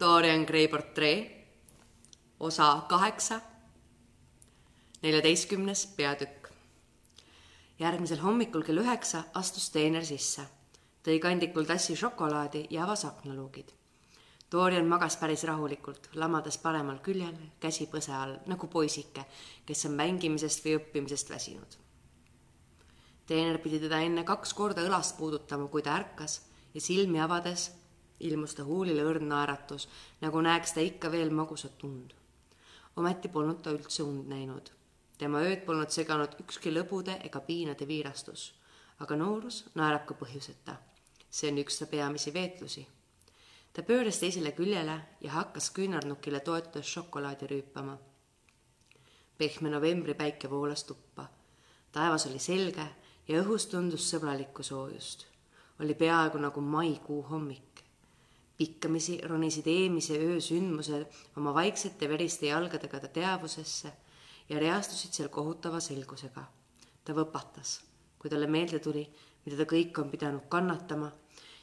Dorian Gray portree, osa kaheksa, neljateistkümnes peatükk. järgmisel hommikul kell üheksa astus teener sisse, tõi kandikul tassi šokolaadi ja avas aknaluugid. Dorian magas päris rahulikult, lamades paremal küljel, käsi põse all, nagu poisike, kes on mängimisest või õppimisest väsinud. teener pidi teda enne kaks korda õlast puudutama, kui ta ärkas ja silmi avades ilmus ta huulile õrn naeratus, nagu näeks ta ikka veel magusat und. ometi polnud ta üldse und näinud. tema ööd polnud seganud ükski lõbude ega piinade viirastus. aga noorus naerab ka põhjuseta. see on üks ta peamisi veetlusi. ta pööras teisele küljele ja hakkas küünarnukile toetudes šokolaadi rüüpama. pehme novembripäike voolas tuppa. taevas oli selge ja õhus tundus sõbralikku soojust. oli peaaegu nagu maikuu hommik pikkamisi ronisid eelmise öö sündmused oma vaiksete veriste jalgadega ta teadvusesse ja reastusid seal kohutava selgusega. ta võpatas, kui talle meelde tuli, mida ta kõik on pidanud kannatama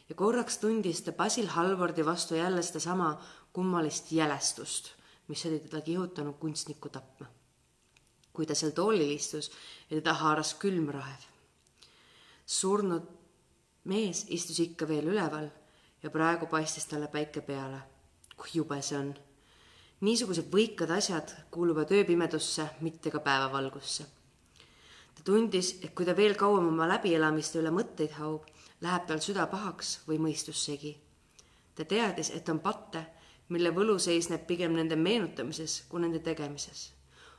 ja korraks tundis ta Basil Halvordi vastu jälle sedasama kummalist jälestust, mis oli teda kihutanud kunstnikku tapma. kui ta seal toolil istus ja teda haaras külm raev. surnud mees istus ikka veel üleval ja praegu paistis talle päike peale. kui jube see on. niisugused võikad asjad kuuluvad ööpimedusse, mitte ka päevavalgusse. ta tundis, et kui ta veel kauem oma läbielamiste üle mõtteid haub, läheb tal süda pahaks või mõistus segi. ta teadis, et on patte, mille võlu seisneb pigem nende meenutamises kui nende tegemises.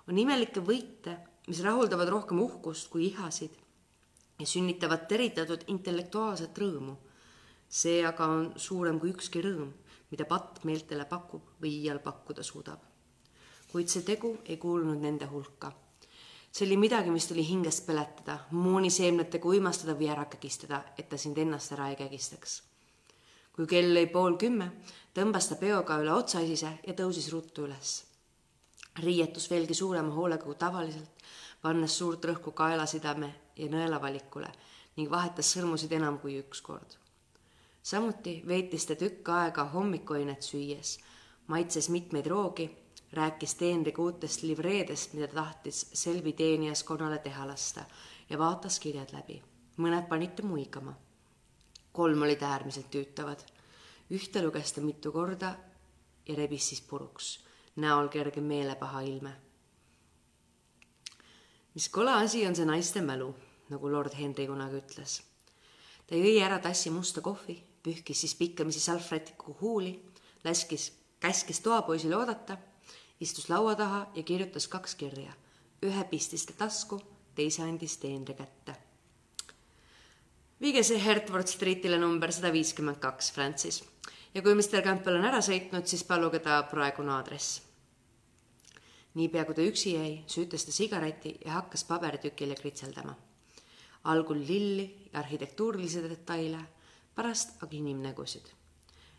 on imelikke võite, mis rahuldavad rohkem uhkust kui ihasid ja sünnitavad teritatud intellektuaalset rõõmu see aga on suurem kui ükski rõõm, mida patt meeltele pakub või iial pakkuda suudab. kuid see tegu ei kuulunud nende hulka. see oli midagi, mis tuli hingest peletada, mooniseemnetega uimastada või ära kägistada, et ta sind ennast ära ei kägistaks. kui kell lõi pool kümme, tõmbas ta peoga üle otsaisise ja tõusis ruttu üles. riietus veelgi suurema hoolega kui tavaliselt, pannes suurt rõhku kaelasidame ja nõelavalikule ning vahetas sõrmusid enam kui üks kord samuti veetis ta tükk aega hommikuainet süües, maitses mitmeid roogi, rääkis teenriga uutest livreedest, mida tahtis Selvi teenijaskonnale teha lasta ja vaatas kirjad läbi. mõned panid ta muigama. kolm olid äärmiselt tüütavad. ühte luges ta mitu korda ja rebis siis puruks, näol kerge meelepaha ilme. mis kole asi on see naiste mälu, nagu lord Henry kunagi ütles. ta jõi ära tassi musta kohvi pühkis siis pikkamisi salvrätiku huuli, laskis, käskis toapoisil oodata, istus laua taha ja kirjutas kaks kirja. ühe pistis ta tasku, teise andis teenri kätte. viige see Hertford Streetile number sada viiskümmend kaks, Francis. ja kui Mr Campbell on ära sõitnud, siis paluge ta praegune aadress. niipea kui ta üksi jäi, süütas ta sigareti ja hakkas paberitükile kritseldama. algul lilli ja arhitektuurilisi detaile pärast aga inimnägusid.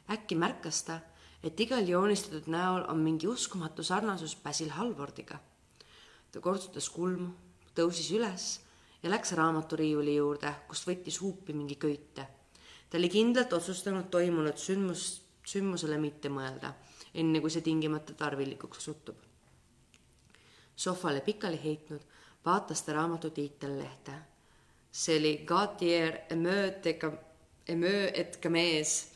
äkki märkas ta, et igal joonistatud näol on mingi uskumatu sarnasus Basil Halvordiga. ta kortsutas kulmu, tõusis üles ja läks raamaturiiuli juurde, kust võttis huupi mingi köite. ta oli kindlalt otsustanud toimunud sündmus, sündmusele mitte mõelda, enne kui see tingimata tarvilikuks osutub. sohvale pikali heitnud, vaatas ta raamatu tiitellehte. see oli Gautier Emeutega Emö et Gamees,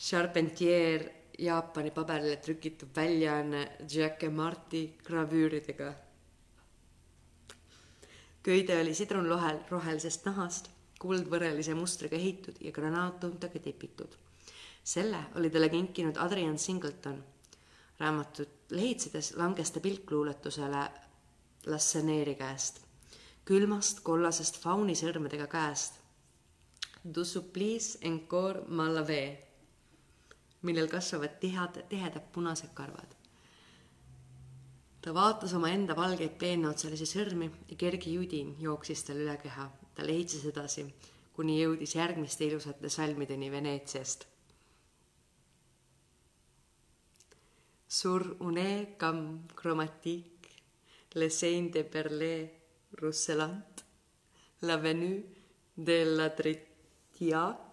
Charpentier, Jaapani paberile trükitud väljaanne Jacques Marti gravüüridega. köide oli sidrunlohel rohelisest nahast, kuldvõrelise mustriga ehitud ja granaattuntega tipitud. selle oli talle kinkinud Adrian Singleton. raamatut lehitsedes langes ta pilk luuletusele Lasseneeri käest, külmast kollasest fauni sõrmedega käest Du supplice encore malave, millel kasvavad tihad, tihedad punased karvad. ta vaatas omaenda valgeid peenotsalisi sõrmi ja kerge judin jooksis tal üle keha. ta lehitses edasi, kuni jõudis järgmiste ilusate salmideni Veneetsiast. Sur une cam chromatique, le sein de perle russelant, la venue de la trit Tiak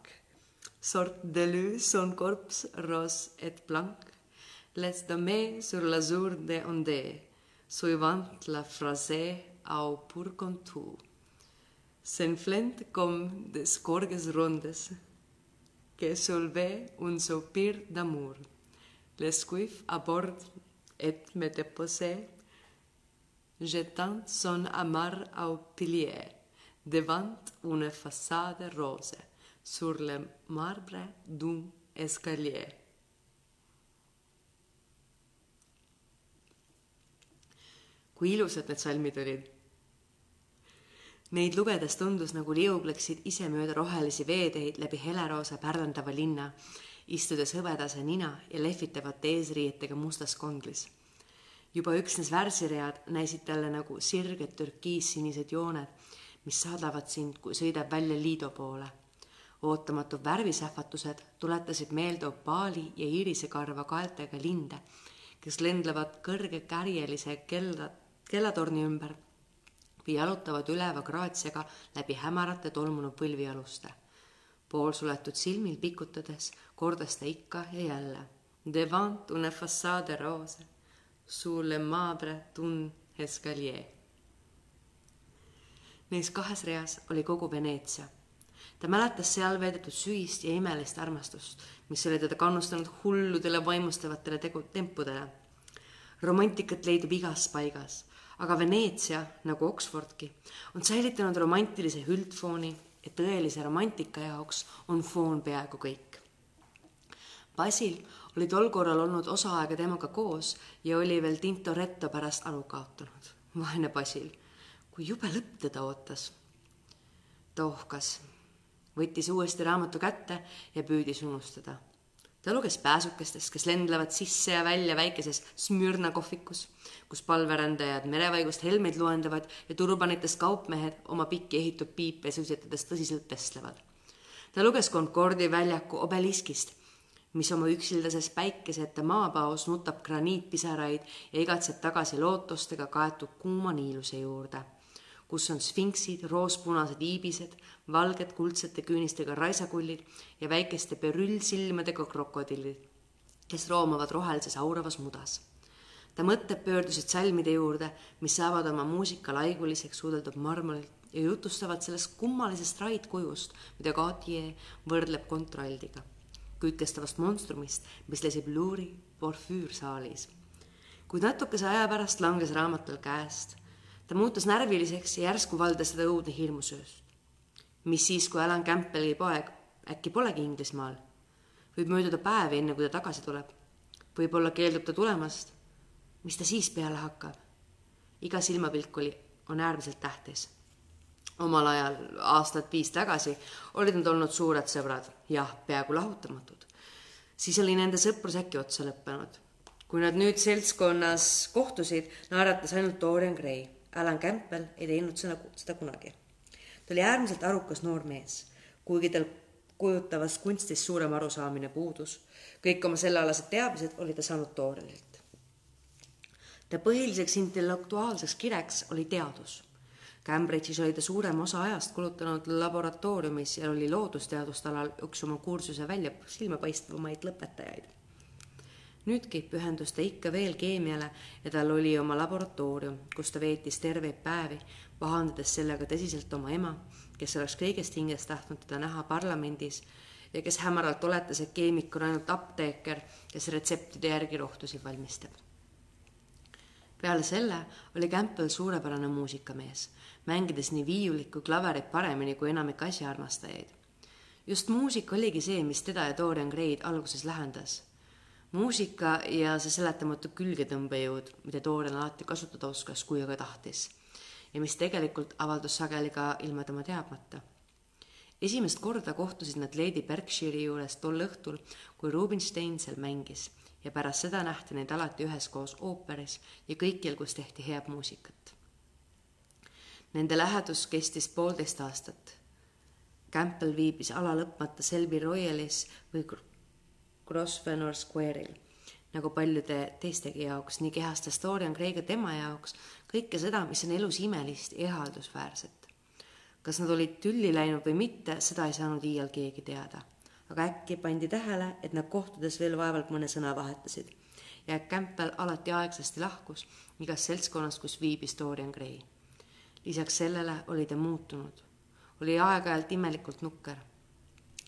Sort de lu son corps rose et blanc, les dames sur l'azur de ondée, suivant la phrase au pur contour, s'enflent comme des corgues rondes, que soulevait un soupir d'amour. L'esquif aborde et me déposait, jetant son amar au pilier, devant une façade rose, sur le marbre d'un escalier. kui ilusad need salmid olid. Neid lugedes tundus, nagu liugleksid ise mööda rohelisi veeteid läbi heleroosa pärlandava linna, istudes hõbedase nina ja lehvitavate eesriietega mustas konglis. juba üksnes värsiread näisid talle nagu sirged türkiissinised jooned, mis saadavad sind, kui sõidab välja Liido poole. Ootamatud värvisähvatused tuletasid meelde opaali ja iirisekarva kaeltega linde, kes lendlevad kõrge kärjelise kella, kellatorni ümber või jalutavad üleva graatsiaga läbi hämarate tolmunud põlvialuste. poolsuletud silmil pikutades kordas ta ikka ja jälle. Devant une façade rose, sous le marbre d'un escalier. Neis kahes reas oli kogu Veneetsia. Ta mäletas seal veedetud sügist ja imelist armastust, mis oli teda kannustanud hulludele vaimustavatele tegu, tempudele. romantikat leidub igas paigas aga Veneetsia, nagu Oxfordki, on säilitanud romantilise üldfooni ja tõelise romantika jaoks on foon peaaegu kõik. Basil oli tol korral olnud osa aega temaga koos ja oli veel Tintoretto pärast aru kaotanud. vaene Basil, kui jube lõpp teda ootas. ta ohkas, võttis uuesti raamatu kätte ja püüdis unustada. ta luges pääsukestest, kes lendlevad sisse ja välja väikeses Smürna kohvikus kus palverändajad merevaigust helmeid loendavad ja turbanitest kaupmehed oma pikki ehitud piipe suitsetades tõsiselt vestlevad. ta luges Concordi väljaku obeliskist, mis oma üksildases päikeseta maapaos nutab graniitpisaraid ja igatseb tagasi lootustega kaetud kuuma niiluse juurde, kus on sfinksid, roospunased iibised, valged kuldsete küünistega raisakullid ja väikeste perüllsilmadega krokodillid, kes roomavad rohelises auravas mudas ta mõtted pöördusid salmide juurde, mis saavad oma muusika laiguliseks suudeldud marmorilt ja jutustavad sellest kummalisest raidkujust, mida Gautier võrdleb kontraldiga, kütkestavast monstrumist, mis lesib Luuri porfüürsaalis. kuid natukese aja pärast langes raamat tal käest. Ta muutus närviliseks ja järsku valdas teda õudne hirmusööst. mis siis, kui Alan Campbelli poeg äkki polegi Inglismaal? võib mööduda päevi, enne kui ta tagasi tuleb. võib-olla keeldub ta tulemast mis ta siis peale hakkab? iga silmapilk oli, on äärmiselt tähtis. omal ajal, aastat viis tagasi, olid nad olnud suured sõbrad, jah, peaaegu lahutamatud. siis oli nende sõprus äkki otsa lõppenud. kui nad nüüd seltskonnas kohtusid, naeratas ainult Dorian Gray. Alan Campbell ei teinud seda, seda kunagi. ta oli äärmiselt arukas noor mees, kuigi tal kujutavast kunstist suurem arusaamine puudus. kõik oma sellealased teadmised oli ta saanud Dorianilt ta põhiliseks intellektuaalseks kireks oli teadus. Cambridge'is oli ta suurema osa ajast kulutanud laboratooriumis ja oli loodusteaduste alal üks oma kursuse välja silmapaistvamaid lõpetajaid. Nüüdki pühendus ta ikka veel keemiale ja tal oli oma laboratoorium, kus ta veetis terveid päevi, pahandades sellega tõsiselt oma ema, kes oleks kõigest hingest tahtnud teda näha parlamendis ja kes hämaralt oletas, et keemik on ainult apteeker, kes retseptide järgi rohtusid valmistab peale selle oli Campbell suurepärane muusikamees, mängides nii viiulit kui klaverit paremini kui enamik asjaarmastajaid. just muusika oligi see, mis teda ja Dorian Gray'd alguses lähendas. Muusika ja see seletamatu külgetõmbejõud, mida Dorian alati kasutada oskas, kui aga tahtis. ja mis tegelikult avaldus sageli ka ilma tema teadmata esimest korda kohtusid nad Lady Berkshire'i juures tol õhtul, kui Rubinstein seal mängis ja pärast seda nähti neid alati üheskoos ooperis ja kõikjal, kus tehti head muusikat. Nende lähedus kestis poolteist aastat. Campbell viibis ala lõpmata Selby Royalis või Grosvenor Square'il, nagu paljude teistegi jaoks, nii kehastas Dorian Gray ka tema jaoks kõike seda, mis on elus imelist ja ihaldusväärset. kas nad olid tülli läinud või mitte, seda ei saanud iial keegi teada aga äkki pandi tähele, et nad kohtudes veel vaevalt mõne sõna vahetasid ja Campbell alati aegsasti lahkus igast seltskonnast, kus viibis Dorian Gray. lisaks sellele oli ta muutunud, oli aeg-ajalt imelikult nukker.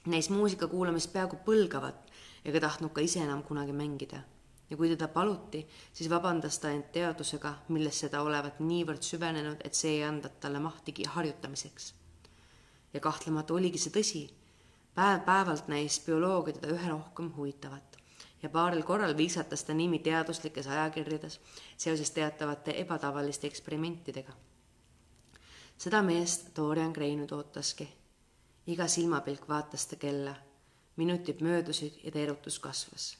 Neis muusika kuulamist peaaegu põlgavat ega tahtnud ka ise enam kunagi mängida ja kui teda paluti, siis vabandas ta end teadusega, millesse ta olevat niivõrd süvenenud, et see ei andnud talle mahtigi harjutamiseks. ja kahtlemata oligi see tõsi. päev-päevalt näis bioloogia teda üha rohkem huvitavat ja paaril korral viisatas ta nimi teaduslikes ajakirjades seoses teatavate ebatavaliste eksperimentidega. seda meest Dorian Gray nüüd ootaski. iga silmapilk vaatas ta kella. Minutid möödusid ja ta erutus kasvas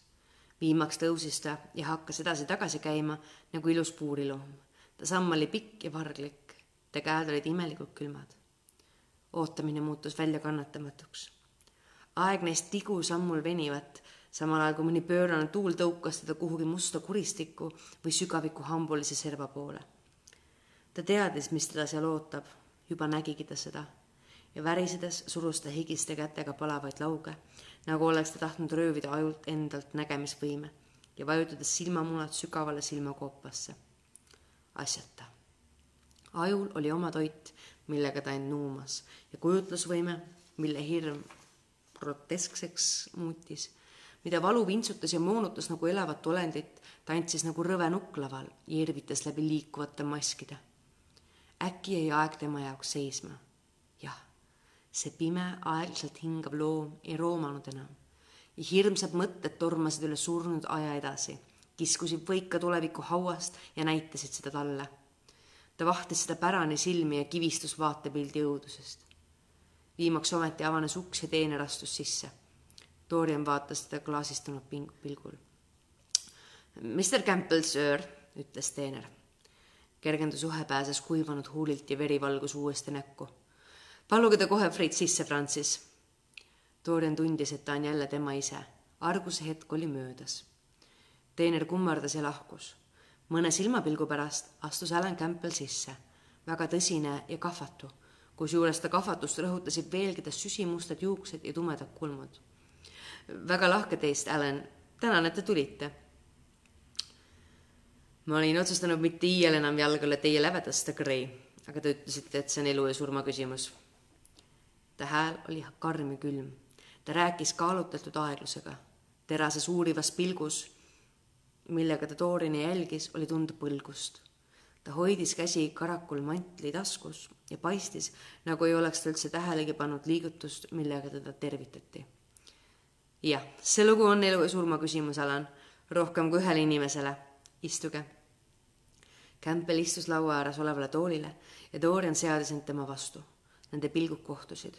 viimaks tõusis ta ja hakkas edasi-tagasi käima nagu ilus puuriloom. ta samm oli pikk ja varglik, ta käed olid imelikult külmad. ootamine muutus väljakannatamatuks. aeg näis tigusammul venivat, samal ajal kui mõni pöörane tuul tõukas teda kuhugi musta kuristikku või sügaviku hambulise serva poole. ta teadis, mis teda seal ootab, juba nägigi ta seda ja värisedes surus ta higiste kätega palavaid lauge, nagu oleks ta tahtnud röövida ajult endalt nägemisvõime ja vajutades silmamunad sügavale silmakoopasse. asjata. ajul oli oma toit, millega ta end nuumas ja kujutlusvõime, mille hirm groteskseks muutis, mida valu vintsutas ja moonutas nagu elavat olendit, tantsis nagu rõve nukk laval ja irvitas läbi liikuvate maskide. äkki jäi aeg tema jaoks seisma see pime, aeglaselt hingav loom ei roomanud enam ja hirmsad mõtted tormasid üle surnud aja edasi, kiskusid võika tuleviku hauast ja näitasid seda talle. ta vahtis seda pärani silmi ja kivistus vaatepildi õudusest. viimaks ometi avanes uks ja teener astus sisse. Dorian vaatas teda klaasistunud ping-, pilgul. Mr Campbell, söör, ütles teener. kergendus uhe pääses kuivanud huulilt ja veri valgus uuesti näkku paluge ta kohe Freit sisse, Francis. Dorian tundis, et ta on jälle tema ise. arguse hetk oli möödas. teener kummardas ja lahkus. mõne silmapilgu pärast astus Alan Campbell sisse, väga tõsine ja kahvatu, kusjuures ta kahvatust rõhutasid veelgi ta süsimustad juuksed ja tumedad kulmud. väga lahke teist, Alan, tänan, et te tulite ma olin otsustanud mitte iial enam jalgale teie läveda, Sir Gray, aga te ütlesite, et see on elu ja surma küsimus ta hääl oli karm ja külm. ta rääkis kaalutletud aeglusega. terases uurivas pilgus, millega ta Toorini jälgis, oli tunda põlgust. ta hoidis käsi karakul mantli taskus ja paistis, nagu ei oleks ta üldse tähelegi pannud liigutust, millega teda tervitati. jah, see lugu on elu ja surma küsimus, Alan, rohkem kui ühele inimesele. istuge. Campbell istus laua ääres olevale toolile ja Dorian seadis end tema vastu Nende pilgud kohtusid.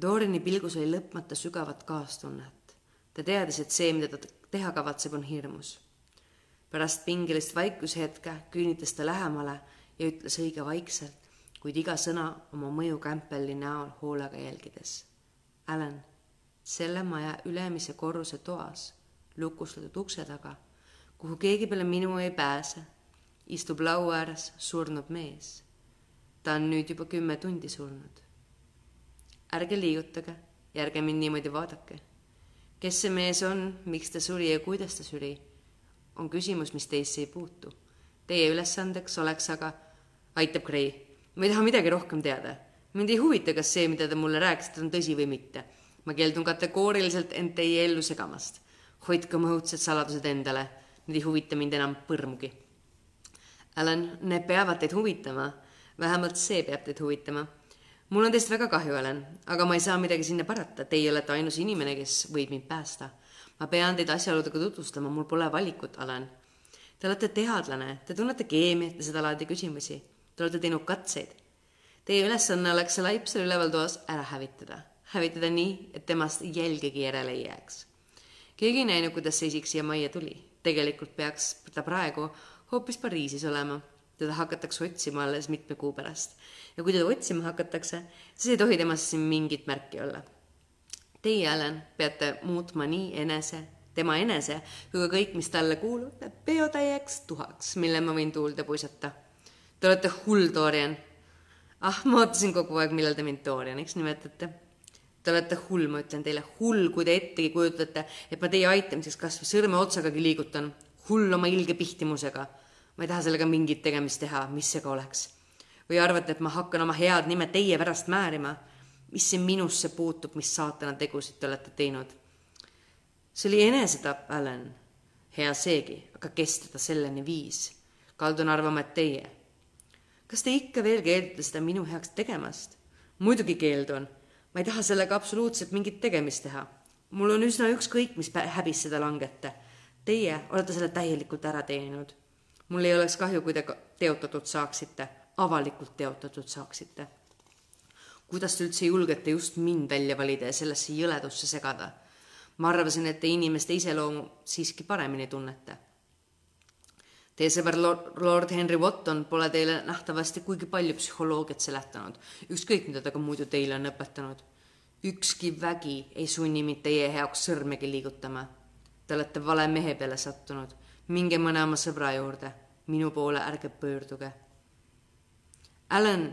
Dorini pilgus oli lõpmata sügavat kaastunnet. ta teadis, et see, mida ta teha kavatseb, on hirmus. pärast pingelist vaikushetke küünitas ta lähemale ja ütles õige vaikselt, kuid iga sõna oma mõju Campbelli näol hoolega jälgides. Alan, selle maja ülemise korruse toas, lukustatud ukse taga, kuhu keegi peale minu ei pääse, istub laua ääres surnud mees ta on nüüd juba kümme tundi surnud. ärge liigutage ja ärge mind niimoodi vaadake. kes see mees on, miks ta suri ja kuidas ta suri, on küsimus, mis teisse ei puutu. Teie ülesandeks oleks aga, aitab Gray, ma ei taha midagi rohkem teada. mind ei huvita, kas see, mida te mulle rääkisite, on tõsi või mitte. ma keeldun kategooriliselt end teie ellu segamast. hoidke oma õudsed saladused endale, need ei huvita mind enam põrmugi. Alan, need peavad teid huvitama vähemalt see peab teid huvitama. mul on teist väga kahju, Helen, aga ma ei saa midagi sinna parata, teie olete ainus inimene, kes võib mind päästa. ma pean teid asjaoludega tutvustama, mul pole valikut, Helen. Te olete teadlane, te tunnete keemiat ja seda laadi küsimusi. Te olete teinud katseid. Teie ülesanne oleks see laip seal üleval toas ära hävitada, hävitada nii, et temast jälgegi järele ei jääks. keegi ei näinud, kuidas see isik siia majja tuli. tegelikult peaks ta praegu hoopis Pariisis olema teda hakatakse otsima alles mitme kuu pärast. ja kui teda otsima hakatakse, siis ei tohi temast siin mingit märki olla. Teie, Alan, peate muutma nii enese, tema enese kui ka kõik, mis talle kuulub, peotäieks tuhaks, mille ma võin tuulde puisata. Te olete hull, Dorian. ah, ma ootasin kogu aeg, millal te mind Dorianiks nimetate. Te Te olete hull, ma ütlen teile, hull, kui te ettegi kujutate, et ma teie aitamiseks kas või sõrmeotsagagi liigutan. hull oma ilge pihtimusega. Ma ei taha sellega mingit tegemist teha, mis see ka oleks. või arvate, et ma hakkan oma head nime teie pärast määrima? mis see minusse puutub, mis saatana tegusid te olete teinud? see oli enesetapp, Alan. hea seegi, aga kes teda selleni viis? kaldun arvama, et teie. kas te ikka veel keeldute seda minu heaks tegemast? muidugi keeldun. ma ei taha sellega absoluutselt mingit tegemist teha. mul on üsna ükskõik, mis häbis seda langete. Teie olete selle täielikult ära teeninud. Mul ei oleks kahju, kui te teotatud saaksite, avalikult teotatud saaksite. kuidas te üldse julgete just mind välja valida ja sellesse jõledusse segada? ma arvasin, et te inimeste iseloomu siiski paremini tunnete Teie sõber Lord Henry Wotton pole teile nähtavasti kuigi palju psühholoogiat seletanud, ükskõik mida ta ka muidu teile on õpetanud. ükski vägi ei sunni mind teie heaks sõrmegi liigutama. Te olete vale mehe peale sattunud. Minge mõne oma sõbra juurde, minu poole ärge pöörduge. Alan,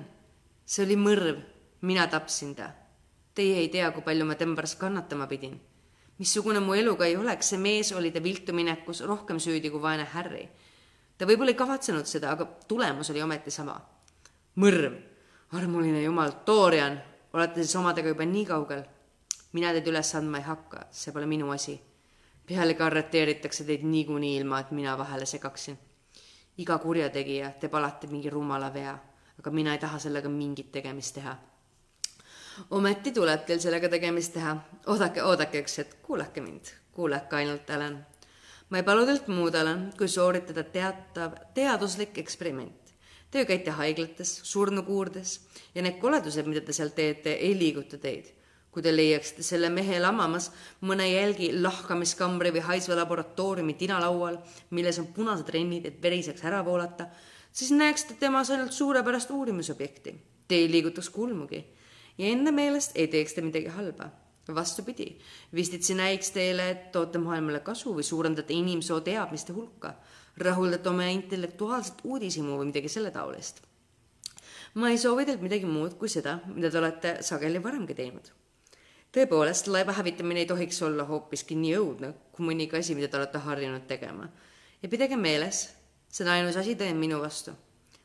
see oli mõrv, mina tapsin ta. Teie ei tea, kui palju ma tema pärast kannatama pidin. missugune mu elu ka ei oleks, see mees oli ta viltu minekus rohkem süüdi kui vaene Harry ta võib-olla ei kavatsenud seda, aga tulemus oli ometi sama. mõrv, armuline jumal, Dorian, olete siis omadega juba nii kaugel? mina teid üles andma ei hakka, see pole minu asi. Pealegi arreteeritakse teid niikuinii ilma, et mina vahele segaksin. iga kurjategija teeb alati mingi rumala vea, aga mina ei taha sellega mingit tegemist teha. ometi tuleb teil sellega tegemist teha. oodake, oodake üks hetk, kuulake mind, kuulake ainult, Helen ma ei palu teilt muud, Alan, kui sooritada teatav teaduslik eksperiment. Te ju käite haiglates, surnukuurdes ja need koledused, mida te seal teete, ei liiguta teid. Kui te leiaksite selle mehe lamamas mõne jälgi lahkamiskambri või haisva laboratooriumi tinalaual, milles on punased rennid, et veri saaks ära voolata, siis näeksite temas ainult suurepärast uurimisobjekti. Te ei liigutaks kulmugi ja enda meelest ei teeks te midagi halba vastupidi, vistitsi näiks teile, et toote maailmale kasu või suurendate inimsoo teadmiste hulka, rahuldate oma intellektuaalset uudishimu või midagi selle taolist. ma ei soovi teilt midagi muud kui seda, mida te olete sageli varemgi teinud. Tõepoolest, laeva hävitamine ei tohiks olla hoopiski nii õudne kui mõnigi asi, mida te olete harjunud tegema. ja pidage meeles, on ainus asi teen minu vastu.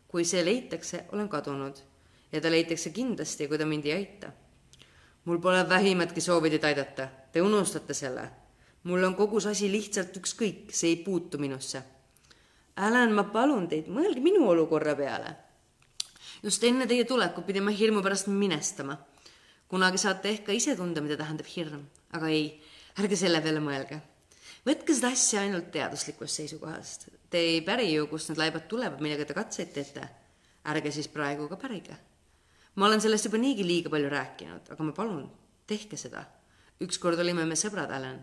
kui see leitakse, olen kadunud ja ta leitakse kindlasti, kui ta mind ei aita mul pole vähimatki soovi teid aidata, te unustate selle. mul on kogu see asi lihtsalt ükskõik, see ei puutu minusse. Alan, ma palun teid, mõelge minu olukorra peale. just enne teie tulekut pidin ma hirmu pärast minestama. Kunagi saate ehk ka ise tunda, mida tähendab hirm, aga ei, ärge selle peale mõelge. võtke seda asja ainult teaduslikust seisukohast. Te ei päri ju, kust need laibad tulevad, millega te katseid teete. ärge siis praegu ka pärige ma olen sellest juba niigi liiga palju rääkinud, aga ma palun, tehke seda. ükskord olime me sõbrad, Alan.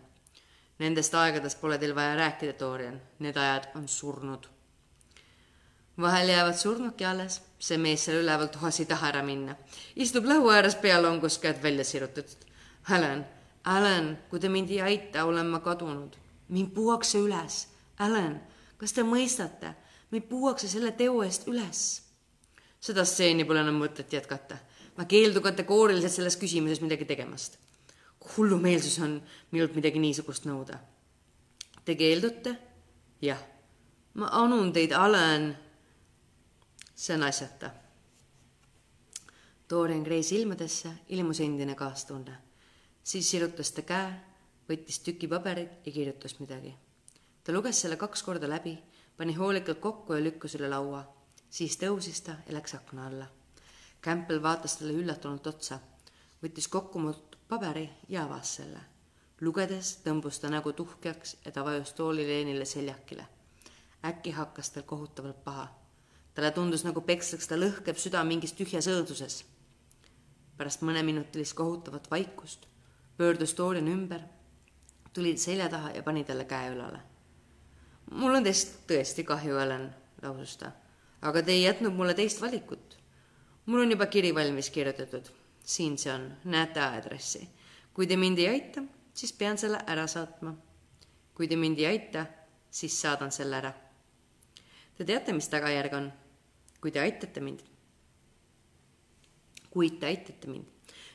Nendest aegadest pole teil vaja rääkida, Dorian, need ajad on surnud. Vahel jäävad surnudki alles, see mees seal üleval toas ei taha ära minna. istub laua ääres pealongus, käed välja sirutatud. Alan, Alan, kui te mind ei aita, olen ma kadunud. mind puuakse üles. Alan, kas te mõistate? meid puuakse selle teo eest üles seda stseeni pole enam mõtet jätkata. ma keeldun kategooriliselt selles küsimuses midagi tegemast. hullumeelsus on minult midagi niisugust nõuda. Te keeldute? jah. ma anun teid, Alen. See on asjata. Dorian Gray silmadesse ilmus endine kaastunne. siis sirutas ta käe, võttis tüki paberit ja kirjutas midagi. ta luges selle kaks korda läbi, pani hoolikalt kokku ja lükkas üle laua siis tõusis ta ja läks akna alla. Campbell vaatas talle üllatunult otsa, võttis kokku muud paberi ja avas selle. lugedes tõmbus ta nägu tuhkjaks ja ta vajus toolileenile seljakile. äkki hakkas tal kohutavalt paha. Talle tundus, nagu peksleks ta lõhkeb süda mingis tühjas õõduses. pärast mõneminutilist kohutavat vaikust pöördus Dorian ümber, tuli selja taha ja pani talle käe õlale. mul on teist tõesti kahju, Helen, lausus ta aga te ei jätnud mulle teist valikut. mul on juba kiri valmis kirjutatud, siin see on, näete aadressi. kui te mind ei aita, siis pean selle ära saatma. kui te mind ei aita, siis saadan selle ära. Te teate, mis tagajärg on, kui te aitate mind? kuid te aitate mind.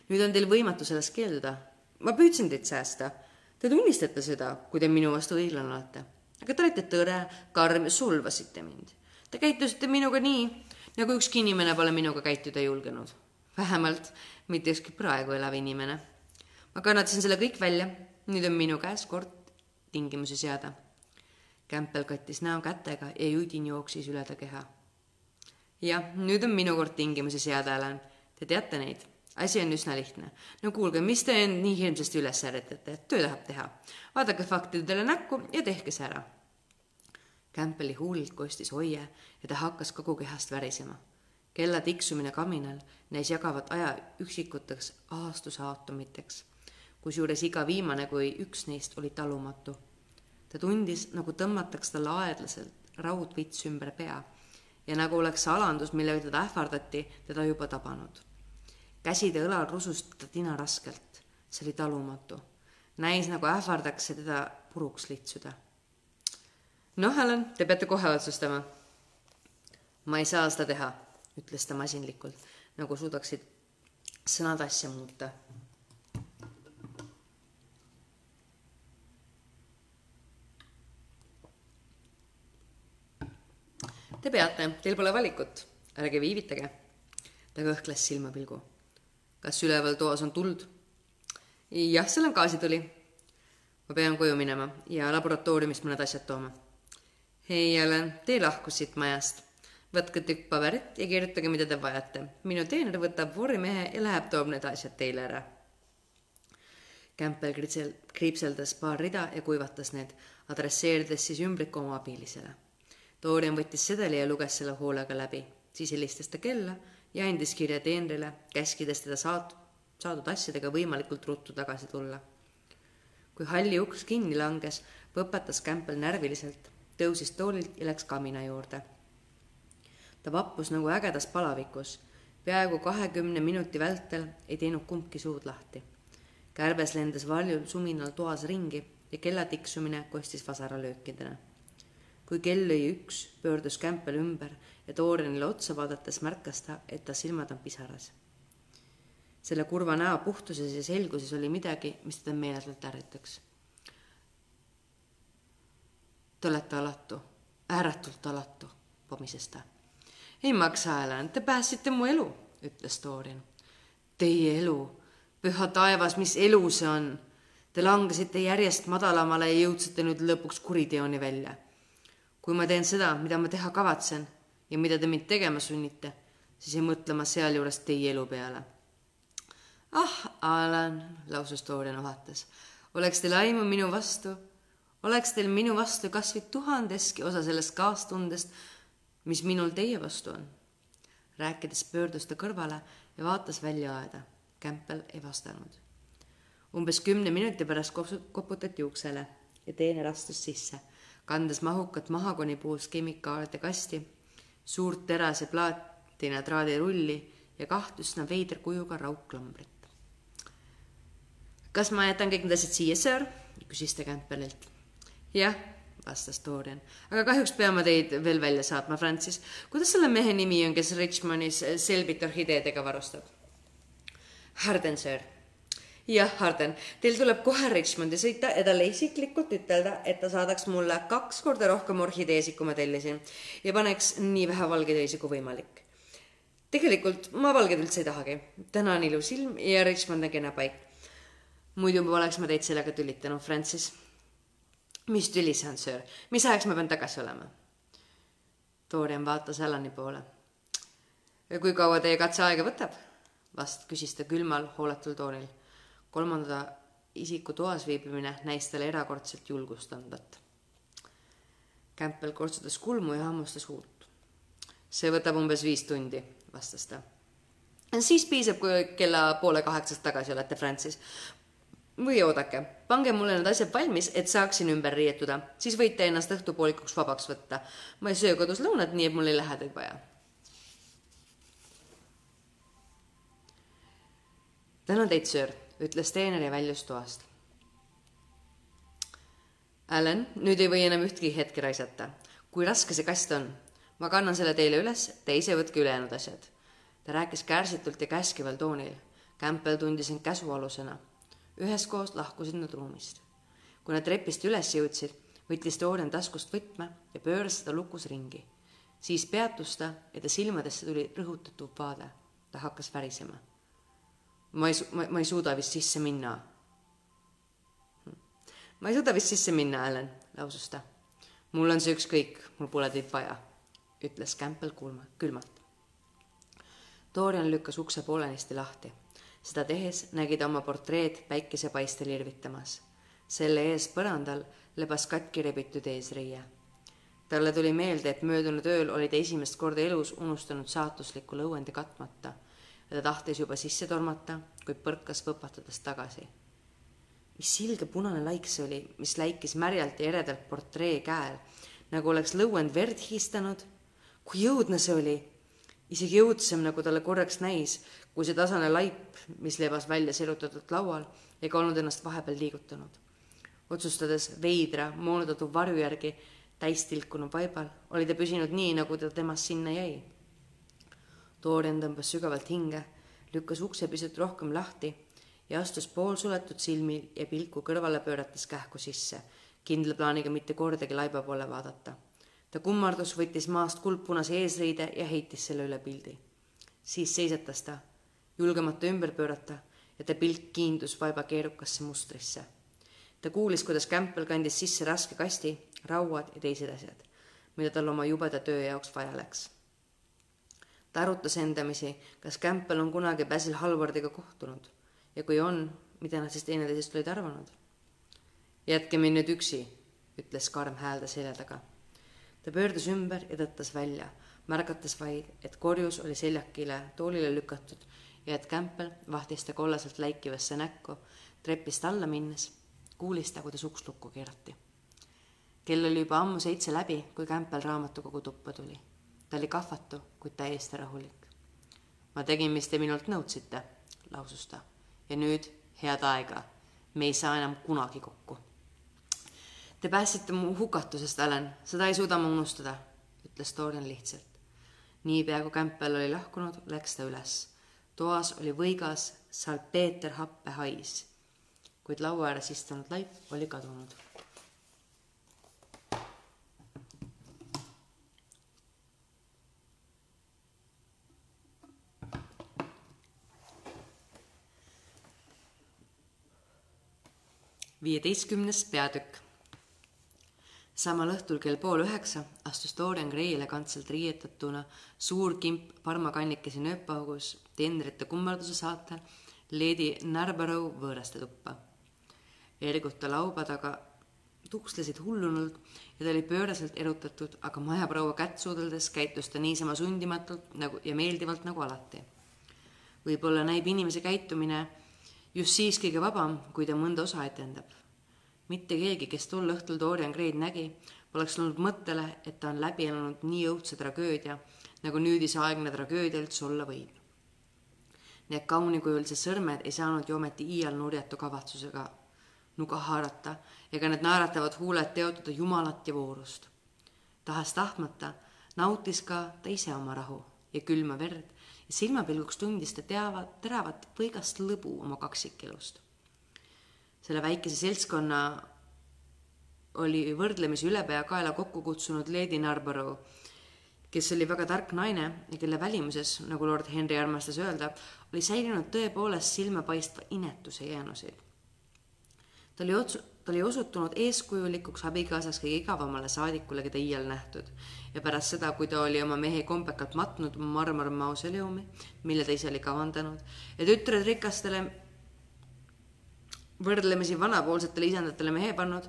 nüüd on teil võimatu sellest keelduda. ma püüdsin teid säästa. Te tunnistate seda, kui te minu vastu õiglane olete. aga te olete tõre, karm ja solvasite mind. Te käitusite minuga nii, nagu ükski inimene pole minuga käituda julgenud. vähemalt mitte ükski praegu elav inimene. ma kannatasin selle kõik välja, nüüd on minu käes kord tingimusi seada. Kämpel kattis näo kätega ja judin jooksis üle ta keha. Jah, nüüd on minu kord tingimusi seada, Alan. Te teate neid asi on üsna lihtne. no kuulge, mis te end nii hirmsasti üles ärritate, töö tahab teha. vaadake faktidele näkku ja tehke see ära Campbelli huulilt kostis hoie ja ta hakkas kogu kehast värisema. kella tiksumine kaminal näis jagavat aja üksikuteks aastusaatomiteks, kusjuures iga viimane kui üks neist oli talumatu. ta tundis, nagu tõmmataks talle aeglaselt raudvits ümber pea ja nagu oleks see alandus, millega teda ähvardati, teda juba tabanud. käside õlal rusus ta tina raskelt, see oli talumatu. näis, nagu ähvardaks see teda puruks litsuda noh, Helen, te peate kohe otsustama. ma ei saa seda teha, ütles ta masinlikult, nagu suudaksid sõnad asja muuta. Te peate, teil pole valikut, ärge viivitage. ta kõhkles silmapilgu. kas üleval toas on tuld? jah, seal on gaasituli. ma pean koju minema ja laboratooriumist mõned asjad tooma ei ole, te lahkusite majast. võtke tükk paberit ja kirjutage, mida te vajate. minu teener võtab vormimehe ja läheb, toob need asjad teile ära. Kritsel-, kriipseldas paar rida ja kuivatas need, adresseerides siis ümbriku oma abilisele. Dorian võttis sedeli ja luges selle hoolega läbi, siis helistas ta kella ja andis kirja teenrile, käskides teda saat-, saadud asjadega võimalikult ruttu tagasi tulla. kui halli uks kinni langes, põpetas Campbell närviliselt tõusis toolilt ja läks kamina juurde. ta vappus nagu ägedas palavikus. peaaegu kahekümne minuti vältel ei teinud kumbki suud lahti. kärbes lendas valjul suminal toas ringi ja kella tiksumine kostis vasaralöökidena. Kui kell lõi üks, pöördus Kämpel ümber ja Toorenile otsa vaadates märkas ta, et ta silmad on pisaras. selle kurva näo puhtuses ja selguses oli midagi, mis teda meeletult ärritaks Te olete alatu, ääretult alatu, pomises ta. ei maksa, Helen, te päästsite mu elu, ütles Dorian. Teie elu, püha taevas, mis elu see on? Te langesite järjest madalamale ja jõudsite nüüd lõpuks kuriteoni välja. Kui ma teen seda, mida ma teha kavatsen ja mida te mind tegema sunnite, siis ei mõtle ma sealjuures teie elu peale. ah, Alan, lausus Dorian ohates, oleks teil aimu minu vastu oleks teil minu vastu kas või tuhandeski osa sellest kaastundest, mis minul teie vastu on. rääkides pöördus ta kõrvale ja vaatas välja aeda. Kämpel ei vastanud. umbes kümne minuti pärast koputati uksele ja teener astus sisse, kandes mahukat mahagonipuust kemikaalide kasti, suurt terase plaatina traadirulli ja kaht üsna veidra kujuga raudklambrit. kas ma jätan kõik need asjad siia, sir? küsis ta Campbellilt jah, vastas Dorian, aga kahjuks peame teid veel välja saatma, Francis. kuidas selle mehe nimi on, kes Richmondis selbit orhideedega varustab? Harden, sir. Jah, Harden, teil tuleb kohe Richmondi sõita ja talle isiklikult ütelda, et ta saadaks mulle kaks korda rohkem orhideesid, kui ma tellisin ja paneks nii vähe valgeid öisi kui võimalik. tegelikult ma valgeid üldse ei tahagi. täna on ilus ilm ja Richmond on kena paik. muidu poleks ma teid sellega tülitanud, Francis mis tüli see on, söör, mis ajaks ma pean tagasi olema? Dorian vaatas Alani poole. kui kaua teie katse aega võtab? vast küsis ta külmal, hooletul toonil. Kolmanda isiku toas viibimine näis talle erakordselt julgust andvat. Campbell kortsutas kulmu ja hammustas huult. see võtab umbes viis tundi, vastas ta. siis piisab, kui kella poole kaheksast tagasi olete Francis või oodake, pange mulle need asjad valmis, et saaksin ümber riietuda, siis võite ennast õhtupoolikuks vabaks võtta. ma ei söö kodus lõunat, nii et mul ei lähe teid vaja. tänan teid, söör, ütles teener ja väljus toast. Allan, nüüd ei või enam ühtegi hetke raisata. kui raske see kast on? ma kannan selle teile üles, te ise võtke ülejäänud asjad. ta rääkis kärsitult ja käskival toonil Campbell tundis end käsualusena. üheskoos lahkusid nad ruumist. kui nad trepist üles jõudsid, võttis Dorian taskust võtme ja pööras seda lukus ringi. siis peatus ta ja ta silmadesse tuli rõhutatud vaade. ta hakkas värisema. Ma ei, ma, ei suuda vist sisse minna. ma ei suuda vist sisse minna, Allan, lausus ta. mul on see ükskõik, mul pole teid vaja, ütles Campbell kulma, külmalt. Dorian lükkas ukse poolenisti lahti. seda tehes nägi ta oma portreed päikesepaistel irvitamas. selle ees põrandal lebas katki rebitud eesriie. talle tuli meelde, et möödunud ööl oli ta esimest korda elus unustanud saatusliku lõuendi katmata ja ta tahtis juba sisse tormata, kuid põrkas võpatades tagasi. mis ilge punane laik see oli, mis läikis märjalt ja eredalt portree käel, nagu oleks lõuend verd histanud. kui õudne see oli, isegi õudsem, nagu talle korraks näis, kui see tasane laip, mis lebas välja sirutatud laual ega olnud ennast vahepeal liigutanud otsustades veidra, moonutatud varju järgi täis tilkunud vaibal, oli ta püsinud nii, nagu ta temast sinna jäi. Dorian tõmbas sügavalt hinge, lükkas ukse pisut rohkem lahti ja astus poolsuletud silmil ja pilku kõrvale pöörates kähku sisse, kindla plaaniga mitte kordagi laiba poole vaadata. ta kummardus, võttis maast kuldpunase eesriide ja heitis selle üle pildi. siis seisatas ta, julgemata ümber pöörata ja ta pilk kiindus vaiba keerukasse mustrisse ta kuulis, kuidas Campbell kandis sisse raske kasti, rauad ja teised asjad, mida tal oma jubeda töö jaoks vaja läks. Ta arutas endamisi, kas Campbell on kunagi Basil Halvardiga kohtunud ja kui on, mida nad siis teineteisest olid arvanud. jätke mind nüüd üksi, ütles karm hääl ta selja taga. ta pöördus ümber ja tõttas välja, märgates vaid, et korjus oli seljakile toolile lükatud ja et Campbell vahtis ta kollaselt läikivasse näkku trepist alla minnes kuulis ta, kuidas uks lukku keerati. kell oli juba ammu seitse läbi, kui Campbell raamatukogu tuppa tuli. Ta oli kahvatu, kuid täiesti rahulik. ma tegin, mis te minult nõudsite, lausus ta. ja nüüd head aega. me ei saa enam kunagi kokku. Te päästsite mu hukatusest, Alan, seda ei suuda ma unustada, ütles Dorian lihtsalt. niipea kui Campbell oli lahkunud, läks ta üles. toas oli võigas salpeeterhappe hais kuid laua ääres istunud laip oli kadunud. Viieteistkümnes peatükk. samal õhtul kell pool üheksa astus Dorian Gray elegantselt riietatuna suur kimp parmakannikesi nööpaugus teenrite kummarduse saatel Lady Narborough võõraste tuppa erguta lauba taga tukslesid hullunult ja ta oli pööraselt erutatud, aga majaproua kätt suudeldes käitus ta niisama sundimatult nagu ja meeldivalt nagu alati. võib-olla näib inimese käitumine just siis kõige vabam, kui ta mõnda osa etendab. mitte keegi, kes tol õhtul Dorian Gray'd nägi, poleks tulnud mõttele, et ta on läbi elanud nii õudse tragöödia, nagu nüüdisaegne tragöödia üldse olla võib. Need kaunikujulised sõrmed ei saanud ju ometi iial nurjatu kavatsusega nuga haarata ega need naeratavad huuled teotada Jumalat ja voorust. tahes-tahtmata nautis ka ta ise oma rahu ja külma verd silmapilguks tundis ta teava, teravat võigast lõbu oma kaksikelust. selle väikese seltskonna oli võrdlemisi ülepeakaela kokku kutsunud Lady Narborough, kes oli väga tark naine ja kelle välimuses, nagu lord Henry armastas öelda, oli säilinud tõepoolest silmapaistva inetuse jäänuseid ta oli otsu-, ta oli osutunud eeskujulikuks abikaasaks kõige igavamale saadikule, keda iial nähtud. ja pärast seda, kui ta oli oma mehe kombekalt matnud marmormausoleumi, mille ta ise oli kavandanud, ja tütred rikastele võrdlemisi vanapoolsetele isandatele mehe pannud,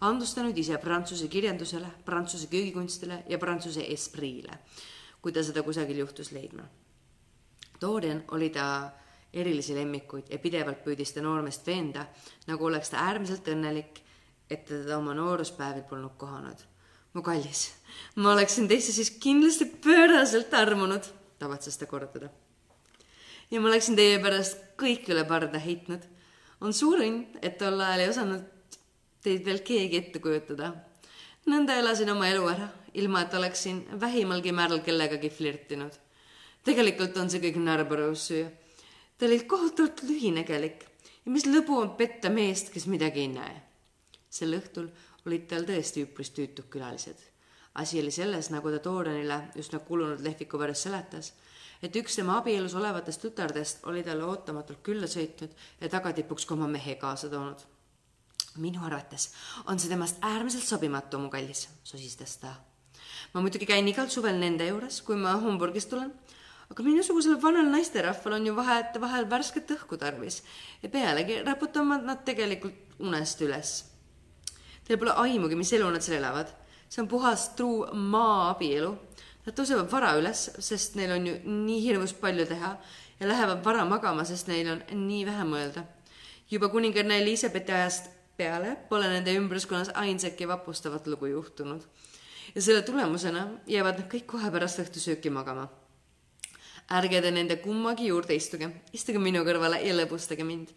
andus ta nüüd ise prantsuse kirjandusele, prantsuse köögikunstile ja prantsuse espriile, kui ta seda kusagil juhtus leidma. Dorian oli ta erilisi lemmikuid ja pidevalt püüdis ta noormeest veenda, nagu oleks ta äärmiselt õnnelik, et teda oma nooruspäevil polnud kohanud. mu kallis, ma oleksin teisse siis kindlasti pööraselt armunud, tavatses ta kordada. ja ma oleksin teie pärast kõik üle parda heitnud. on suur õnn, et tol ajal ei osanud teid veel keegi ette kujutada. nõnda elasin oma elu ära, ilma et oleksin vähimalgi määral kellegagi flirtinud. tegelikult on see kõik Narborough's süü ta oli kohutavalt lühinägelik ja mis lõbu on petta meest, kes midagi ei näe. sel õhtul olid tal tõesti üpris tüütud külalised. asi oli selles, nagu ta Toorenile üsna kulunud lehviku veres seletas, et üks tema abielus olevatest tütardest oli talle ootamatult külla sõitnud ja tagatipuks ka oma mehe kaasa toonud. minu arvates on see temast äärmiselt sobimatu, mu kallis, sosistas ta. ma muidugi käin igal suvel nende juures, kui ma Homburgist tulen aga minusugusel vanal naisterahval on ju vahetevahel värsket õhku tarvis ja pealegi raputavad nad tegelikult unest üles. Teil pole aimugi, mis elu nad seal elavad. see on puhas truu maaabielu. Nad tõusevad vara üles, sest neil on ju nii hirmus palju teha ja lähevad vara magama, sest neil on nii vähe mõelda. juba kuninganna Elizabethi ajast peale pole nende ümbruskonnas ainsatki vapustavat lugu juhtunud. ja selle tulemusena jäävad nad kõik kohe pärast õhtusööki magama ärge te nende kummagi juurde istuge, istuge minu kõrvale ja lõbustage mind.